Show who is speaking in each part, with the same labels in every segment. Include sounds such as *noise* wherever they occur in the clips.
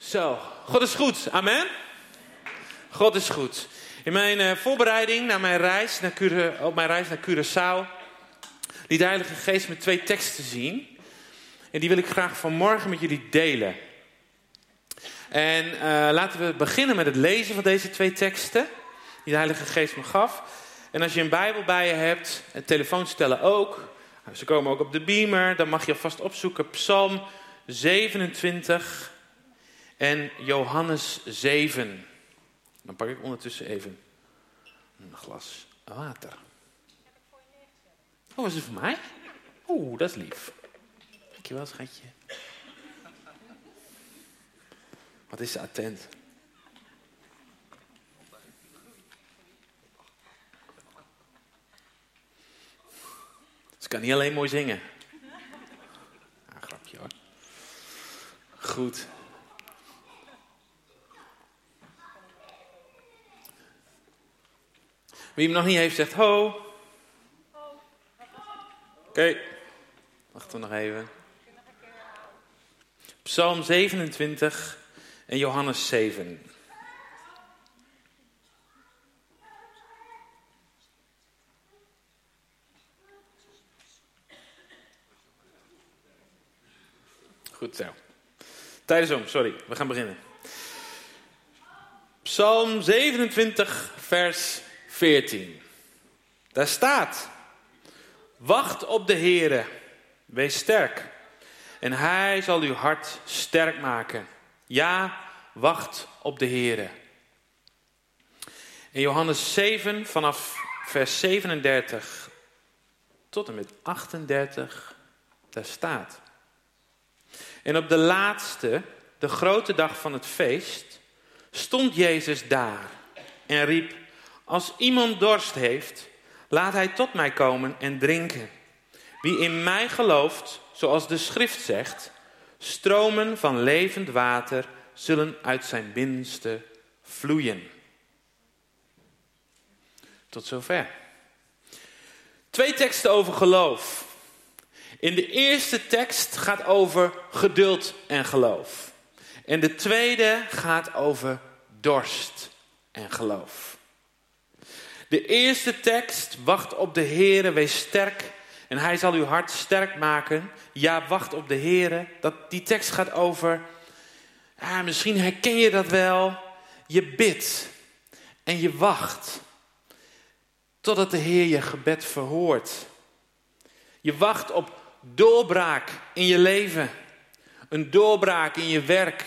Speaker 1: Zo, God is goed. Amen. God is goed. In mijn uh, voorbereiding naar mijn reis naar Cura, op mijn reis naar Curaçao liet de Heilige Geest me twee teksten zien. En die wil ik graag vanmorgen met jullie delen. En uh, laten we beginnen met het lezen van deze twee teksten die de Heilige Geest me gaf. En als je een Bijbel bij je hebt, en telefoonstellen ook, ze komen ook op de beamer, dan mag je alvast opzoeken Psalm 27 en Johannes 7. Dan pak ik ondertussen even een glas water. Oh, is het voor mij? Oeh, dat is lief. Dankjewel, schatje. Wat is ze attent. Ze kan niet alleen mooi zingen. Ah, grapje hoor. Goed. Wie hem nog niet heeft, zegt ho. Oké, okay. wachten we nog even. Psalm 27 en Johannes 7. Goed zo. Tijd om, sorry, we gaan beginnen. Psalm 27, vers 14. Daar staat: Wacht op de Heere, wees sterk, en Hij zal uw hart sterk maken. Ja, wacht op de Heere. In Johannes 7, vanaf vers 37 tot en met 38, daar staat. En op de laatste, de grote dag van het feest, stond Jezus daar en riep: Als iemand dorst heeft, laat hij tot mij komen en drinken. Wie in mij gelooft, zoals de schrift zegt, stromen van levend water zullen uit zijn binnenste vloeien. Tot zover. Twee teksten over geloof. In de eerste tekst gaat over geduld en geloof. En de tweede gaat over dorst en geloof. De eerste tekst, wacht op de Heere, wees sterk en hij zal uw hart sterk maken. Ja, wacht op de Heere. Dat, die tekst gaat over, misschien herken je dat wel. Je bidt en je wacht totdat de Heer je gebed verhoort. Je wacht op doorbraak in je leven. Een doorbraak in je werk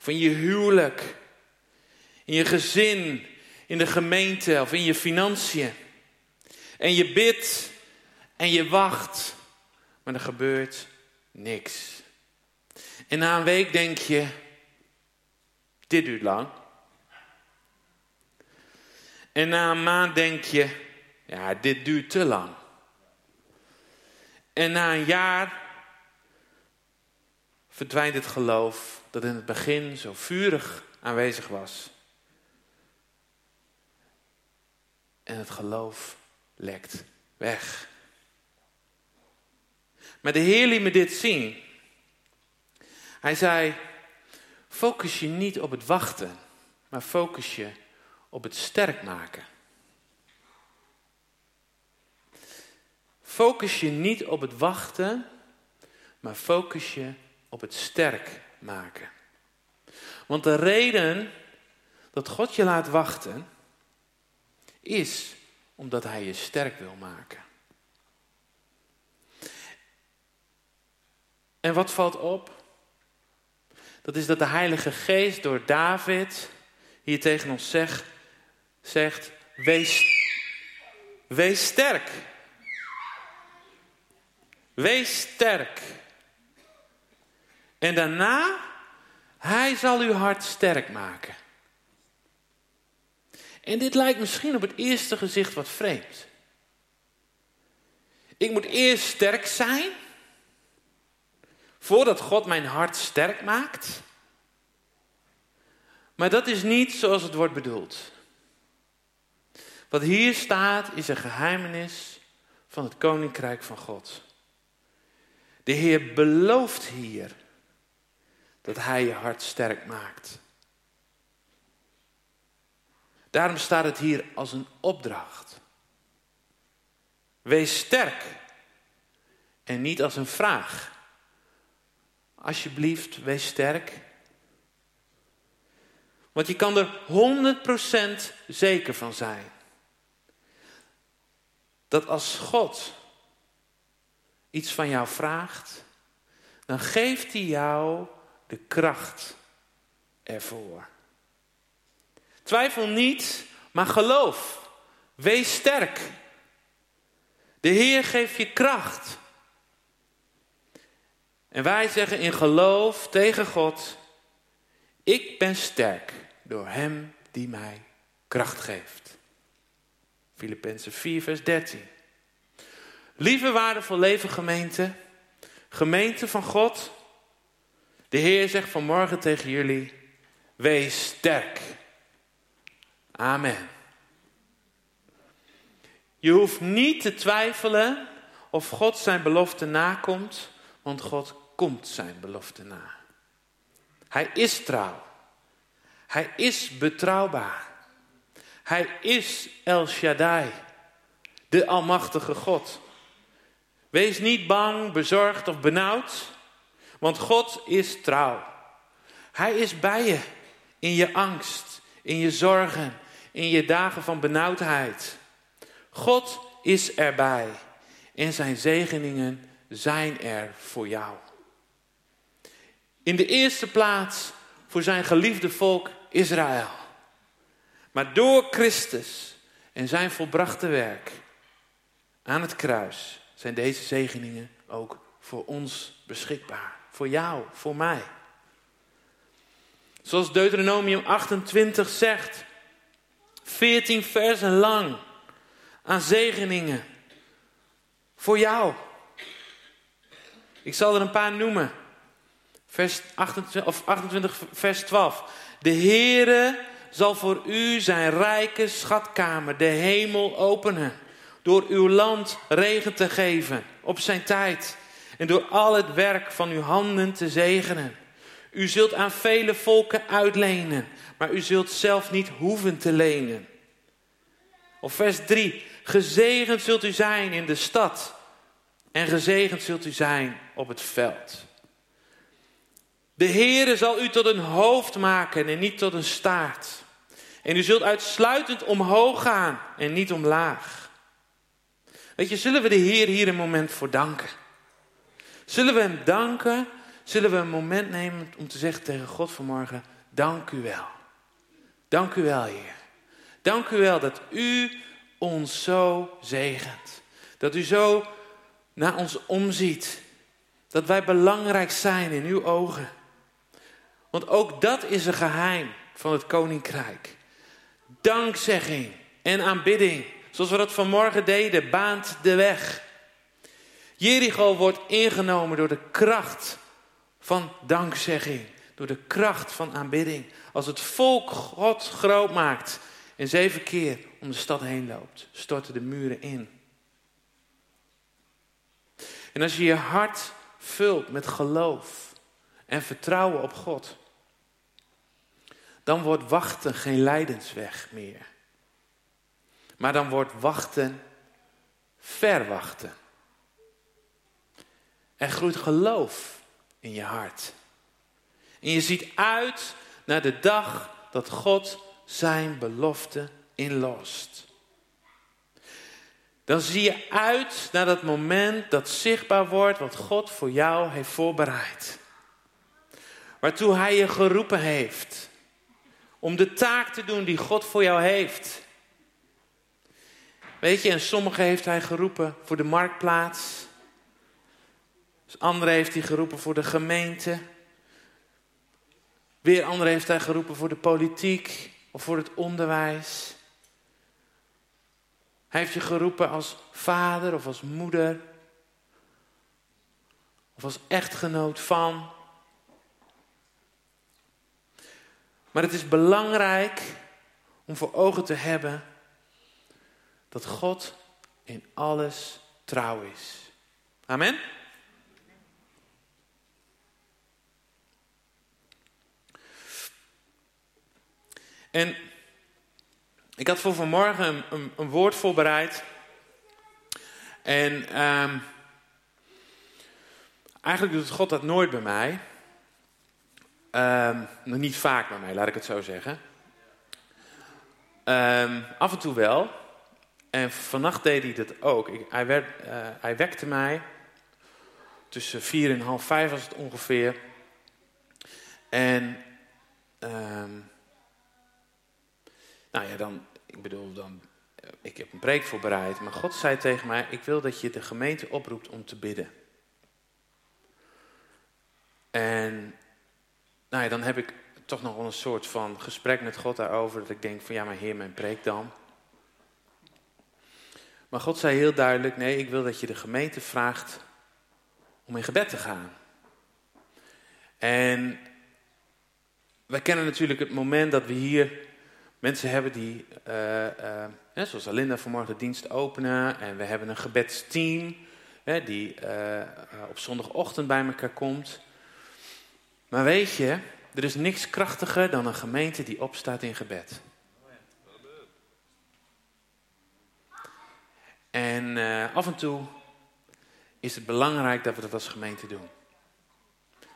Speaker 1: of in je huwelijk. In je gezin, in de gemeente of in je financiën. En je bidt en je wacht, maar er gebeurt niks. En na een week denk je, dit duurt lang. En na een maand denk je, ja, dit duurt te lang. En na een jaar verdwijnt het geloof dat in het begin zo vurig aanwezig was. En het geloof lekt weg. Maar de Heer liet me dit zien. Hij zei: Focus je niet op het wachten, maar focus je op het sterk maken. Focus je niet op het wachten, maar focus je op het sterk maken. Want de reden dat God je laat wachten, is omdat Hij je sterk wil maken. En wat valt op? Dat is dat de Heilige Geest door David hier tegen ons zegt, zegt wees, wees sterk. Wees sterk. En daarna, hij zal uw hart sterk maken. En dit lijkt misschien op het eerste gezicht wat vreemd. Ik moet eerst sterk zijn, voordat God mijn hart sterk maakt. Maar dat is niet zoals het wordt bedoeld. Wat hier staat is een geheimenis van het koninkrijk van God. De Heer belooft hier dat Hij je hart sterk maakt. Daarom staat het hier als een opdracht. Wees sterk en niet als een vraag. Alsjeblieft, wees sterk. Want je kan er 100% zeker van zijn. Dat als God iets van jou vraagt, dan geeft hij jou de kracht ervoor. Twijfel niet, maar geloof. Wees sterk. De Heer geeft je kracht. En wij zeggen in geloof tegen God: Ik ben sterk door Hem die mij kracht geeft. Filippenzen 4, vers 13. Lieve waardevol leven gemeente, gemeente van God. De Heer zegt vanmorgen tegen jullie: Wees sterk. Amen. Je hoeft niet te twijfelen of God zijn belofte nakomt, want God komt zijn belofte na. Hij is trouw. Hij is betrouwbaar. Hij is El Shaddai, de Almachtige God. Wees niet bang, bezorgd of benauwd, want God is trouw. Hij is bij je in je angst, in je zorgen, in je dagen van benauwdheid. God is erbij en zijn zegeningen zijn er voor jou. In de eerste plaats voor zijn geliefde volk Israël. Maar door Christus en zijn volbrachte werk aan het kruis zijn deze zegeningen ook voor ons beschikbaar. Voor jou, voor mij. Zoals Deuteronomium 28 zegt, 14 versen lang aan zegeningen voor jou. Ik zal er een paar noemen. Vers 28, of 28 vers 12. De Heere zal voor u zijn rijke schatkamer, de hemel, openen. Door uw land regen te geven op zijn tijd. En door al het werk van uw handen te zegenen. U zult aan vele volken uitlenen, maar u zult zelf niet hoeven te lenen. Of vers 3. Gezegend zult u zijn in de stad en gezegend zult u zijn op het veld. De Heere zal u tot een hoofd maken en niet tot een staart. En u zult uitsluitend omhoog gaan en niet omlaag. Weet je, zullen we de Heer hier een moment voor danken? Zullen we hem danken? Zullen we een moment nemen om te zeggen tegen God vanmorgen: Dank u wel. Dank u wel, Heer. Dank u wel dat u ons zo zegent. Dat u zo naar ons omziet. Dat wij belangrijk zijn in uw ogen. Want ook dat is een geheim van het koninkrijk. Dankzegging en aanbidding, zoals we dat vanmorgen deden, baant de weg. Jericho wordt ingenomen door de kracht van dankzegging, door de kracht van aanbidding. Als het volk God groot maakt en zeven keer om de stad heen loopt, storten de muren in. En als je je hart vult met geloof en vertrouwen op God, dan wordt wachten geen lijdensweg meer. Maar dan wordt wachten verwachten. Er groeit geloof in je hart. En je ziet uit naar de dag dat God zijn belofte inlost. Dan zie je uit naar dat moment dat zichtbaar wordt wat God voor jou heeft voorbereid. Waartoe Hij je geroepen heeft. Om de taak te doen die God voor jou heeft. Weet je, en sommigen heeft Hij geroepen voor de marktplaats. Dus anderen heeft Hij geroepen voor de gemeente. Weer anderen heeft Hij geroepen voor de politiek of voor het onderwijs. Hij heeft je geroepen als vader of als moeder. Of als echtgenoot van. Maar het is belangrijk om voor ogen te hebben dat God in alles trouw is. Amen. En ik had voor vanmorgen een, een, woord voorbereid. En ehm, eigenlijk doet God dat nooit bij mij. Um, niet vaak bij mij, laat ik het zo zeggen. Um, af en toe wel. En vannacht deed hij dat ook. Hij, werd, uh, hij wekte mij. Tussen vier en half vijf was het ongeveer. En nou ja, dan, ik bedoel, dan, ik heb een preek voorbereid. Maar God zei tegen mij, ik wil dat je de gemeente oproept om te bidden. En nou ja, dan heb ik toch nog wel een soort van gesprek met God daarover. Dat ik denk van ja, maar Heer, mijn preek dan. Maar God zei heel duidelijk: nee, ik wil dat je de gemeente vraagt om in gebed te gaan. En wij kennen natuurlijk het moment dat we hier mensen hebben die, uh, uh, zoals Alinda vanmorgen de dienst openen. En we hebben een gebedsteam die uh, op zondagochtend bij elkaar komt. Maar weet je, er is niks krachtiger dan een gemeente die opstaat in gebed. En af en toe is het belangrijk dat we dat als gemeente doen.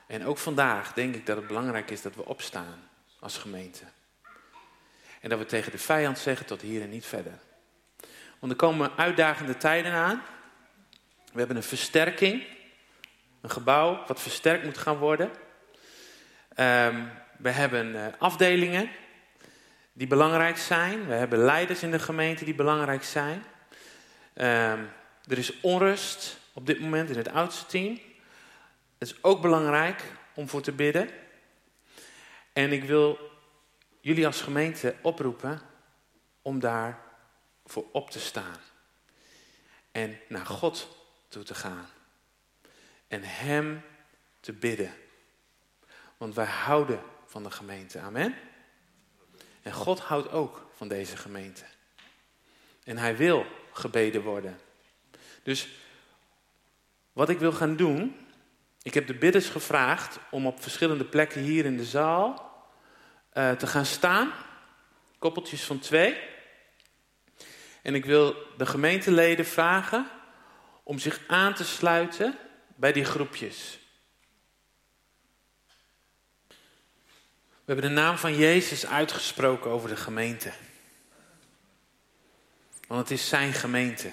Speaker 1: En ook vandaag denk ik dat het belangrijk is dat we opstaan als gemeente. En dat we tegen de vijand zeggen tot hier en niet verder. Want er komen uitdagende tijden aan. We hebben een versterking. Een gebouw wat versterkt moet gaan worden. Um, we hebben uh, afdelingen die belangrijk zijn. We hebben leiders in de gemeente die belangrijk zijn. Um, er is onrust op dit moment in het oudste team. Het is ook belangrijk om voor te bidden. En ik wil jullie als gemeente oproepen om daar voor op te staan. En naar God toe te gaan. En Hem te bidden. Want wij houden van de gemeente. Amen. En God houdt ook van deze gemeente. En hij wil gebeden worden. Dus wat ik wil gaan doen. Ik heb de bidders gevraagd om op verschillende plekken hier in de zaal uh, te gaan staan. Koppeltjes van twee. En ik wil de gemeenteleden vragen om zich aan te sluiten bij die groepjes. We hebben de naam van Jezus uitgesproken over de gemeente. Want het is zijn gemeente.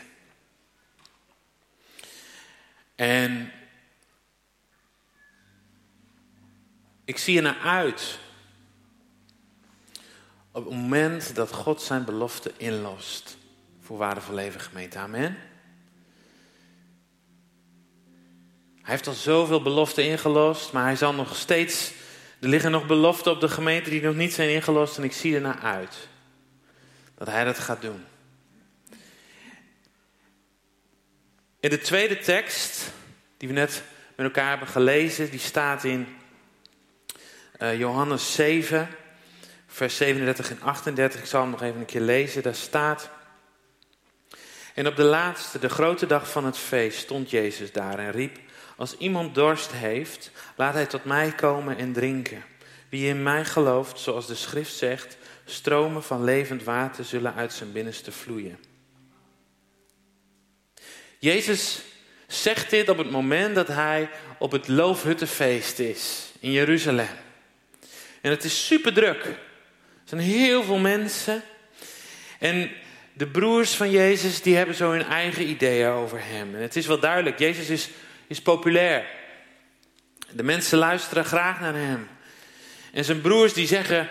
Speaker 1: En ik zie er naar uit. Op het moment dat God zijn belofte inlost. Voor Waardevol Leven gemeente. Amen. Hij heeft al zoveel beloften ingelost. Maar hij zal nog steeds er liggen nog beloften op de gemeente die nog niet zijn ingelost en ik zie er naar uit. Dat hij dat gaat doen. In de tweede tekst, die we net met elkaar hebben gelezen, die staat in uh, Johannes 7, vers 37 en 38. Ik zal hem nog even een keer lezen. Daar staat. En op de laatste, de grote dag van het feest, stond Jezus daar en riep: als iemand dorst heeft, laat hij tot mij komen en drinken. Wie in mij gelooft, zoals de schrift zegt, stromen van levend water zullen uit zijn binnenste vloeien. Jezus zegt dit op het moment dat hij op het Loofhuttenfeest is in Jeruzalem. En het is super druk. Zijn heel veel mensen. En de broers van Jezus die hebben zo hun eigen ideeën over hem. En het is wel duidelijk, Jezus is is populair. De mensen luisteren graag naar hem. En zijn broers die zeggen,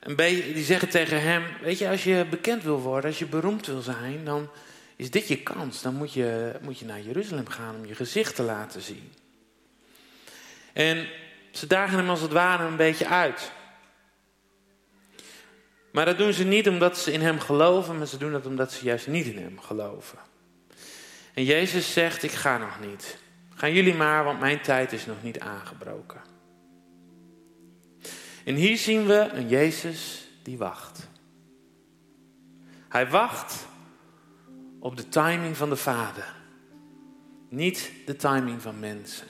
Speaker 1: een die zeggen tegen hem: Weet je, als je bekend wil worden, als je beroemd wil zijn, dan is dit je kans. Dan moet je, moet je naar Jeruzalem gaan om je gezicht te laten zien. En ze dagen hem als het ware een beetje uit. Maar dat doen ze niet omdat ze in hem geloven, maar ze doen dat omdat ze juist niet in hem geloven. En Jezus zegt: Ik ga nog niet. Gaan jullie maar, want mijn tijd is nog niet aangebroken. En hier zien we een Jezus die wacht. Hij wacht op de timing van de Vader, niet de timing van mensen.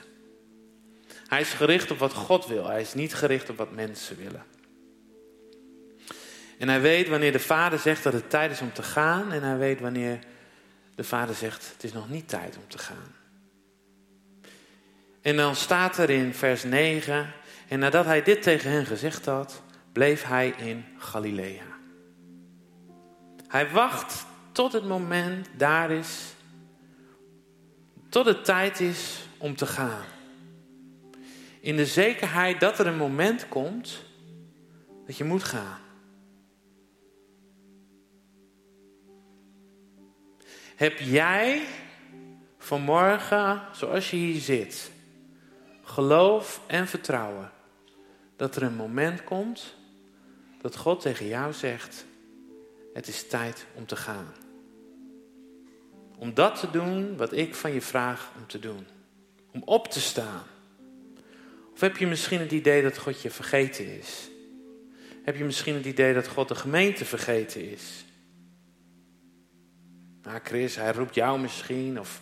Speaker 1: Hij is gericht op wat God wil, hij is niet gericht op wat mensen willen. En hij weet wanneer de vader zegt dat het tijd is om te gaan. En hij weet wanneer de vader zegt het is nog niet tijd om te gaan. En dan staat er in vers 9. En nadat hij dit tegen hen gezegd had, bleef hij in Galilea. Hij wacht tot het moment daar is, tot het tijd is om te gaan. In de zekerheid dat er een moment komt dat je moet gaan. Heb jij vanmorgen, zoals je hier zit, geloof en vertrouwen dat er een moment komt dat God tegen jou zegt: Het is tijd om te gaan. Om dat te doen wat ik van je vraag om te doen. Om op te staan. Of heb je misschien het idee dat God je vergeten is? Heb je misschien het idee dat God de gemeente vergeten is? Nou, Chris, hij roept jou misschien, of,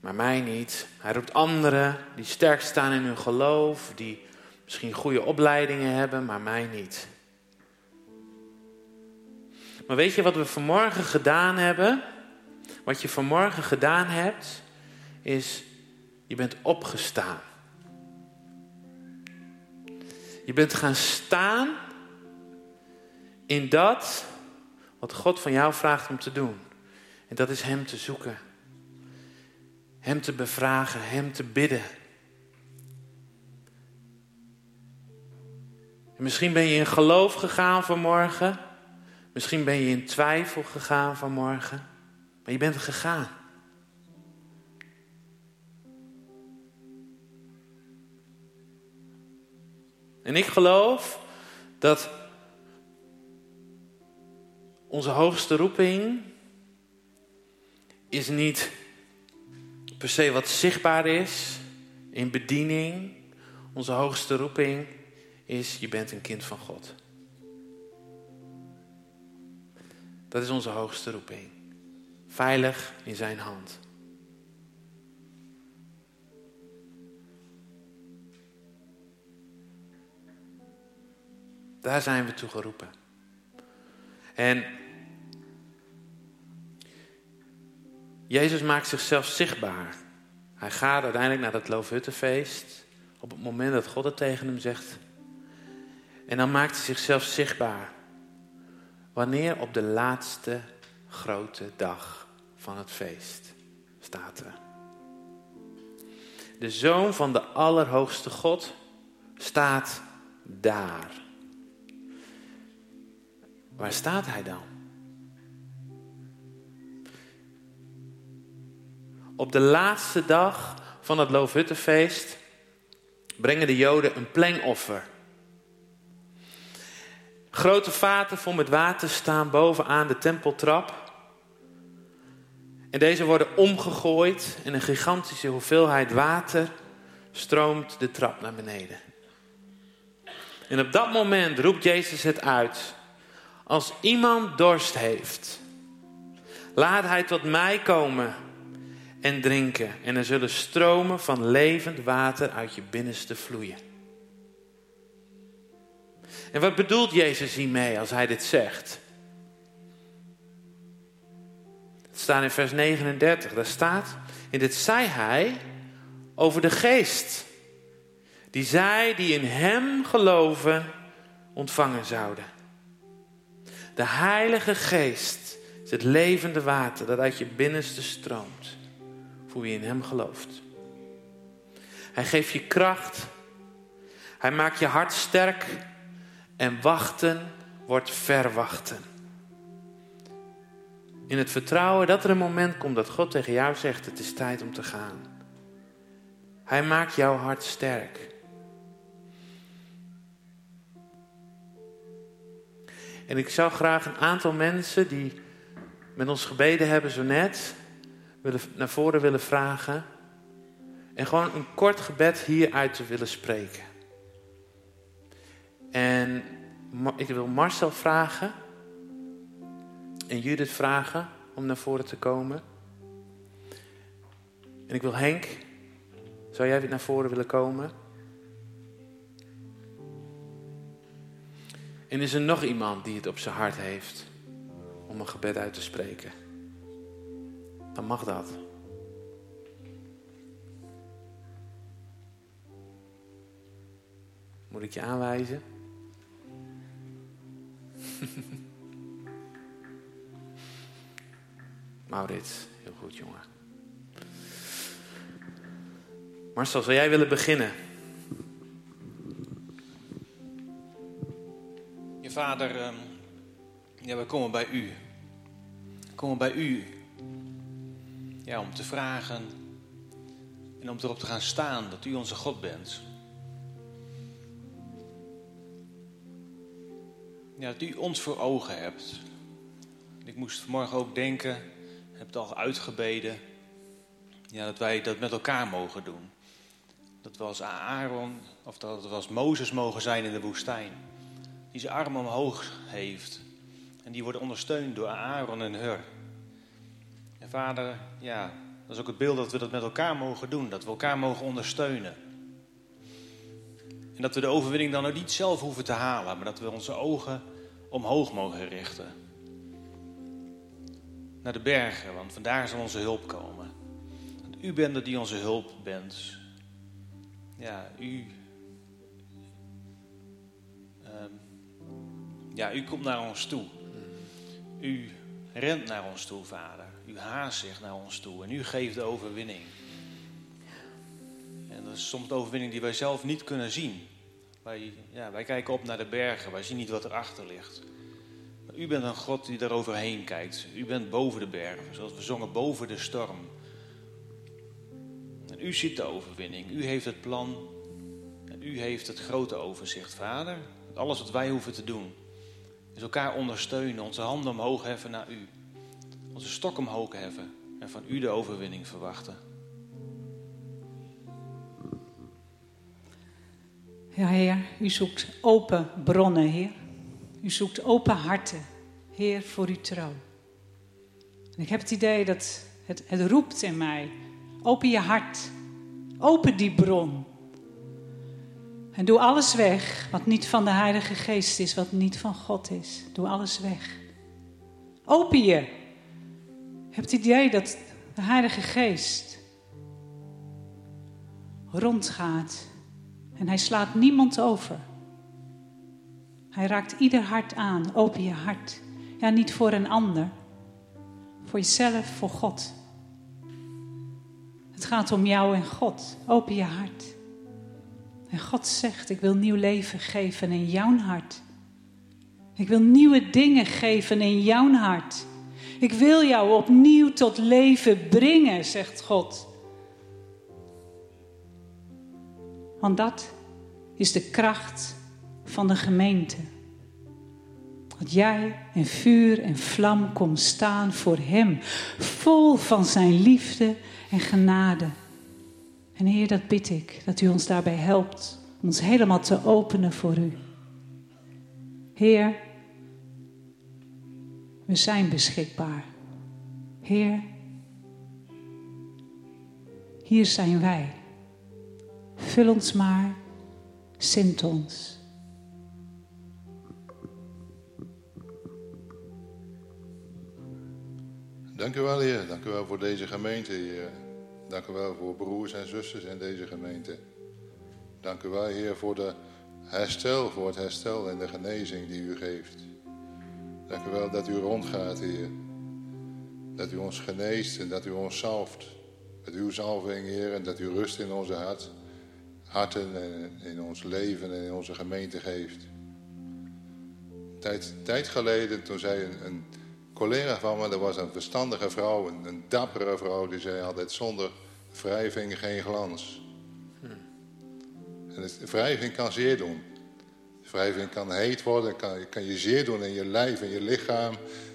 Speaker 1: maar mij niet. Hij roept anderen die sterk staan in hun geloof, die misschien goede opleidingen hebben, maar mij niet. Maar weet je wat we vanmorgen gedaan hebben? Wat je vanmorgen gedaan hebt, is je bent opgestaan. Je bent gaan staan in dat wat God van jou vraagt om te doen. En dat is Hem te zoeken. Hem te bevragen, Hem te bidden. En misschien ben je in geloof gegaan vanmorgen. Misschien ben je in twijfel gegaan vanmorgen. Maar je bent gegaan. En ik geloof dat onze hoogste roeping is niet per se wat zichtbaar is in bediening. Onze hoogste roeping is je bent een kind van God. Dat is onze hoogste roeping. Veilig in zijn hand. Daar zijn we toe geroepen. En Jezus maakt zichzelf zichtbaar. Hij gaat uiteindelijk naar het Loofhuttenfeest. Op het moment dat God het tegen hem zegt. En dan maakt hij zichzelf zichtbaar. Wanneer op de laatste grote dag van het feest staat er. De zoon van de Allerhoogste God staat daar. Waar staat hij dan? Op de laatste dag van het Loofhuttenfeest brengen de Joden een plengoffer. Grote vaten vol met water staan bovenaan de tempeltrap. En deze worden omgegooid en een gigantische hoeveelheid water stroomt de trap naar beneden. En op dat moment roept Jezus het uit. Als iemand dorst heeft, laat hij tot mij komen en drinken. En er zullen stromen van levend water uit je binnenste vloeien. En wat bedoelt Jezus hiermee als hij dit zegt? Het staat in vers 39. Daar staat, en dit zei hij over de geest. Die zij die in hem geloven ontvangen zouden. De heilige geest is het levende water dat uit je binnenste stroomt. Voor wie in hem gelooft. Hij geeft je kracht. Hij maakt je hart sterk. En wachten wordt verwachten. In het vertrouwen dat er een moment komt dat God tegen jou zegt: Het is tijd om te gaan. Hij maakt jouw hart sterk. En ik zou graag een aantal mensen die met ons gebeden hebben zo net, willen, naar voren willen vragen. En gewoon een kort gebed hieruit te willen spreken. En ik wil Marcel vragen en Judith vragen om naar voren te komen. En ik wil Henk, zou jij weer naar voren willen komen? En is er nog iemand die het op zijn hart heeft om een gebed uit te spreken? Dan mag dat. Moet ik je aanwijzen? *laughs* Maurits, heel goed jongen. Marcel, zou jij willen beginnen?
Speaker 2: Je vader, ehm, ja, we komen bij u. We komen bij u ja, om te vragen en om erop te gaan staan dat u onze God bent. Ja, dat u ons voor ogen hebt. Ik moest vanmorgen ook denken, heb het al uitgebeden, ja, dat wij dat met elkaar mogen doen. Dat we als Aaron, of dat we als Mozes mogen zijn in de woestijn. Die zijn arm omhoog heeft. En die worden ondersteund door Aaron en Hur. En vader, ja, dat is ook het beeld dat we dat met elkaar mogen doen. Dat we elkaar mogen ondersteunen. En dat we de overwinning dan ook niet zelf hoeven te halen, maar dat we onze ogen omhoog mogen richten. Naar de bergen, want vandaar zal onze hulp komen. Want u bent er die onze hulp bent. Ja, u. ehm, ja, u komt naar ons toe. U rent naar ons toe, vader. U haast zich naar ons toe en u geeft de overwinning. En dat is soms de overwinning die wij zelf niet kunnen zien. Wij, ja, wij kijken op naar de bergen, wij zien niet wat erachter ligt. Maar u bent een God die daaroverheen kijkt. U bent boven de bergen, zoals we zongen, boven de storm. En u ziet de overwinning, u heeft het plan en u heeft het grote overzicht, Vader. Alles wat wij hoeven te doen, is elkaar ondersteunen, onze handen omhoog heffen naar u. Onze stok omhoog heffen en van u de overwinning verwachten.
Speaker 3: Ja, Heer, u zoekt open bronnen, Heer. U zoekt open harten, Heer, voor uw troon. En ik heb het idee dat het, het roept in mij. Open je hart. Open die bron. En doe alles weg wat niet van de Heilige Geest is, wat niet van God is. Doe alles weg. Open je. Ik heb het idee dat de Heilige Geest rondgaat en hij slaat niemand over. Hij raakt ieder hart aan. Open je hart. Ja, niet voor een ander. Voor jezelf, voor God. Het gaat om jou en God. Open je hart. En God zegt: Ik wil nieuw leven geven in jouw hart. Ik wil nieuwe dingen geven in jouw hart. Ik wil jou opnieuw tot leven brengen, zegt God. Want dat is de kracht van de gemeente. Dat jij in vuur en vlam komt staan voor Hem, vol van Zijn liefde en genade. En Heer, dat bid ik, dat U ons daarbij helpt, ons helemaal te openen voor U. Heer, we zijn beschikbaar. Heer, hier zijn wij. Vul ons maar, zint ons.
Speaker 4: Dank u wel, Heer. Dank u wel voor deze gemeente, Heer. Dank u wel voor broers en zusters in deze gemeente. Dank u wel, Heer, voor de herstel, voor het herstel en de genezing die u geeft. Dank u wel dat u rondgaat, Heer. Dat u ons geneest en dat u ons zalft. Met uw zalving, Heer, en dat u rust in onze hart, harten en in ons leven en in onze gemeente geeft. Tijd, tijd geleden, toen zei een, een collega van me, dat was een verstandige vrouw, een, een dappere vrouw, die zei altijd zonder wrijving geen glans. En het, wrijving kan zeer doen. Wrijving kan heet worden, kan, kan je zeer doen in je lijf, in je lichaam,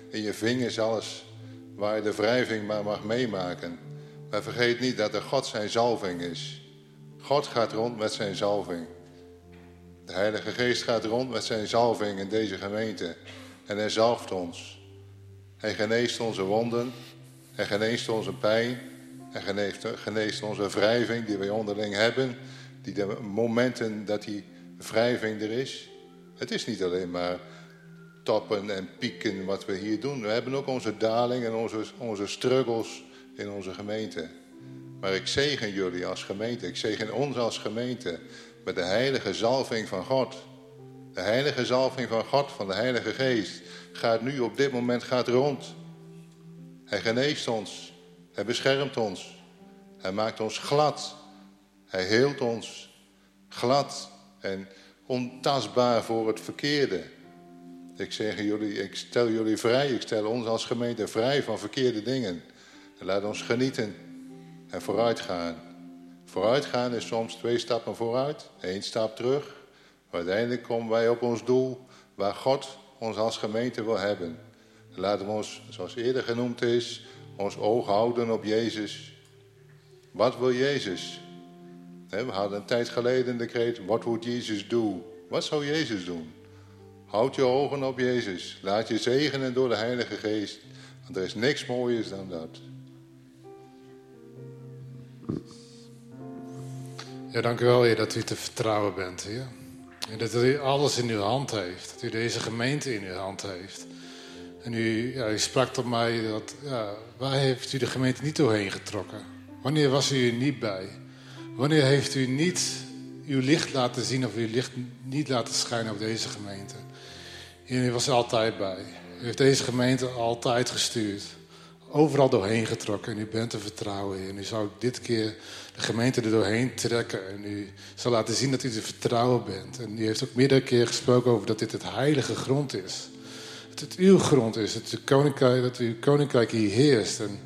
Speaker 4: in je vingers, alles waar je de wrijving maar mag meemaken. Maar vergeet niet dat er God zijn zalving is. God gaat rond met zijn zalving. De Heilige Geest gaat rond met zijn zalving in deze gemeente. En hij zalft ons. Hij geneest onze wonden. Hij geneest onze pijn. Hij geneest, geneest onze wrijving die wij onderling hebben. Die de momenten dat die wrijving er is. Het is niet alleen maar toppen en pieken wat we hier doen. We hebben ook onze dalingen en onze, onze struggles in onze gemeente. Maar ik zegen jullie als gemeente, ik zegen ons als gemeente met de heilige zalving van God. De heilige zalving van God, van de Heilige Geest, gaat nu op dit moment gaat rond. Hij geneest ons, hij beschermt ons, hij maakt ons glad, hij heelt ons glad en ontastbaar voor het verkeerde. Ik zeg jullie, ik stel jullie vrij, ik stel ons als gemeente vrij van verkeerde dingen. En laat ons genieten en vooruitgaan. Vooruitgaan is soms twee stappen vooruit, één stap terug. Maar uiteindelijk komen wij op ons doel waar God ons als gemeente wil hebben. Laten we ons, zoals eerder genoemd is, ons oog houden op Jezus. Wat wil Jezus? We hadden een tijd geleden de kreet, what would Jesus do? Wat zou Jezus doen? Houd je ogen op Jezus. Laat je zegenen door de Heilige Geest. Want er is niks mooiers dan dat.
Speaker 5: Ja, dank u wel, Heer, dat u te vertrouwen bent, Heer. En dat u alles in uw hand heeft. Dat u deze gemeente in uw hand heeft. En u, ja, sprak tot mij dat, ja, waar heeft u de gemeente niet doorheen getrokken? Wanneer was u er niet bij? Wanneer heeft u niet uw licht laten zien of uw licht niet laten schijnen op deze gemeente? En u was er altijd bij. U heeft deze gemeente altijd gestuurd. Overal doorheen getrokken. En u bent te vertrouwen. En u zou dit keer de gemeente er doorheen trekken. En u zal laten zien dat u te vertrouwen bent. En u heeft ook meerdere keer gesproken over dat dit het heilige grond is. Dat het uw grond is. Dat, het koninkrijk, dat uw koninkrijk hier heerst. En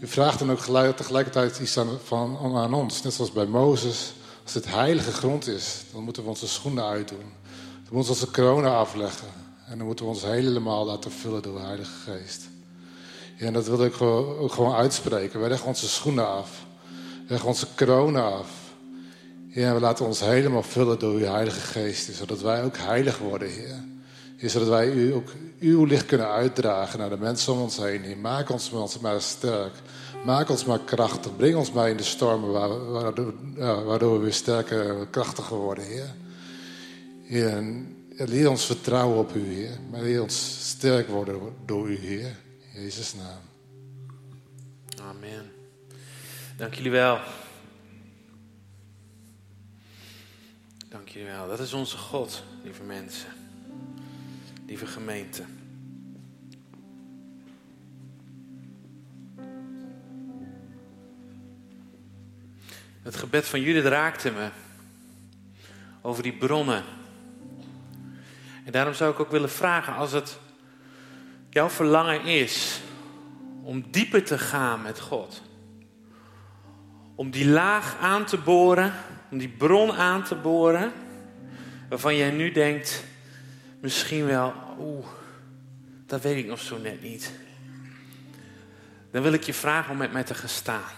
Speaker 5: u vraagt dan ook gelijk, tegelijkertijd iets aan, van, aan ons. Net zoals bij Mozes. Als het heilige grond is, dan moeten we onze schoenen uitdoen. Dan moeten we onze corona afleggen. En dan moeten we ons helemaal laten vullen door de Heilige Geest. Ja, en dat wil ik ook gewoon uitspreken. Wij leggen onze schoenen af. We leggen onze corona af. Ja, we laten ons helemaal vullen door uw Heilige Geest. Zodat wij ook heilig worden, Heer. Heer zodat wij u ook uw licht kunnen uitdragen naar de mensen om ons heen. Heer, maak ons maar sterk. Maak ons maar krachtig. Breng ons maar in de stormen waardoor, waardoor we weer sterker en krachtiger worden. Heer, en leer ons vertrouwen op u, Heer. Maar leer ons sterk worden door u, Heer. In Jezus' naam.
Speaker 1: Amen. Dank jullie wel. Dank jullie wel. Dat is onze God, lieve mensen. Lieve gemeente. Het gebed van Judith raakte me over die bronnen. En daarom zou ik ook willen vragen, als het jouw verlangen is om dieper te gaan met God. Om die laag aan te boren, om die bron aan te boren, waarvan jij nu denkt, misschien wel, oeh, dat weet ik nog zo net niet. Dan wil ik je vragen om met mij te gaan staan.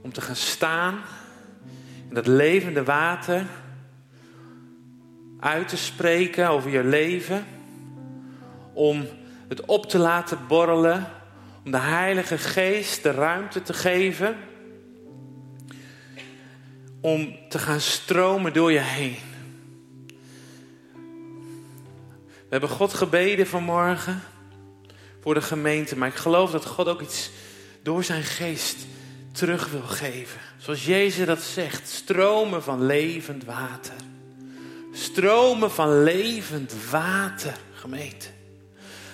Speaker 1: Om te gaan staan in dat levende water uit te spreken over je leven. Om het op te laten borrelen. Om de Heilige Geest de ruimte te geven. Om te gaan stromen door je heen. We hebben God gebeden vanmorgen voor de gemeente. Maar ik geloof dat God ook iets door zijn geest terug wil geven. Zoals Jezus dat zegt. Stromen van levend water. Stromen van levend water, gemeente.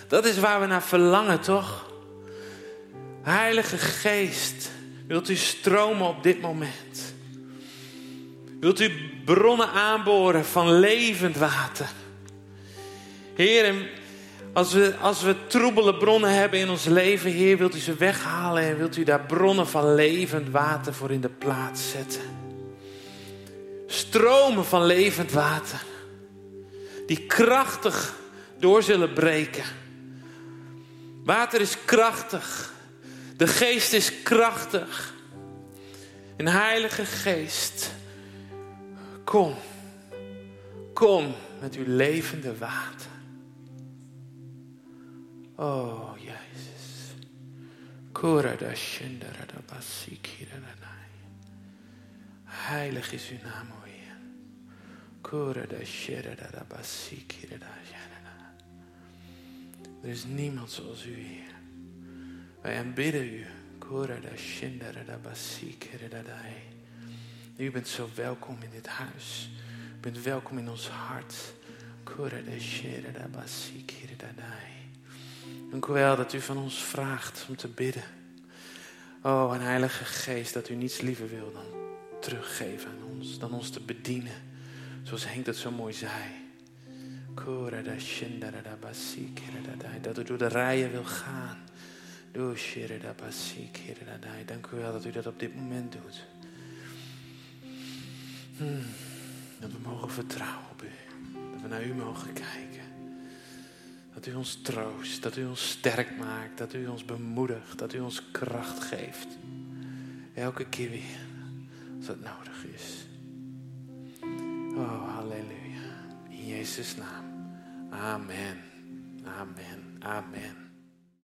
Speaker 1: Dat is waar we naar verlangen, toch? Heilige Geest, wilt u stromen op dit moment? Wilt u bronnen aanboren van levend water? Heer, als we, als we troebele bronnen hebben in ons leven, Heer, wilt u ze weghalen en wilt u daar bronnen van levend water voor in de plaats zetten? Stromen van levend water. Die krachtig door zullen breken. Water is krachtig. De geest is krachtig. Een heilige geest. Kom. Kom met uw levende water. Oh, Jezus. Kurada shindarada basikira Heilig is uw naam, o Heer. Kurada shirada basi kirada janana. Er is niemand zoals u, Heer. Wij aanbidden u. Kurada shindara basi kirada. U bent zo welkom in dit huis. U bent welkom in ons hart. Kurada shirada basi kirada. Dank u wel dat u van ons vraagt om te bidden. Oh, een heilige geest, dat u niets liever wil dan teruggeven aan ons, dan ons te bedienen. Zoals Henk dat zo mooi zei. Dat u door de rijen wil gaan. Dank u wel dat u dat op dit moment doet. Hmm, dat we mogen vertrouwen op u. Dat we naar u mogen kijken. Dat u ons troost, dat u ons sterk maakt, dat u ons bemoedigt, dat u ons kracht geeft. Elke keer weer, als het nodig is. Oh, halleluja. In Jezus' naam. Amen. Amen. Amen.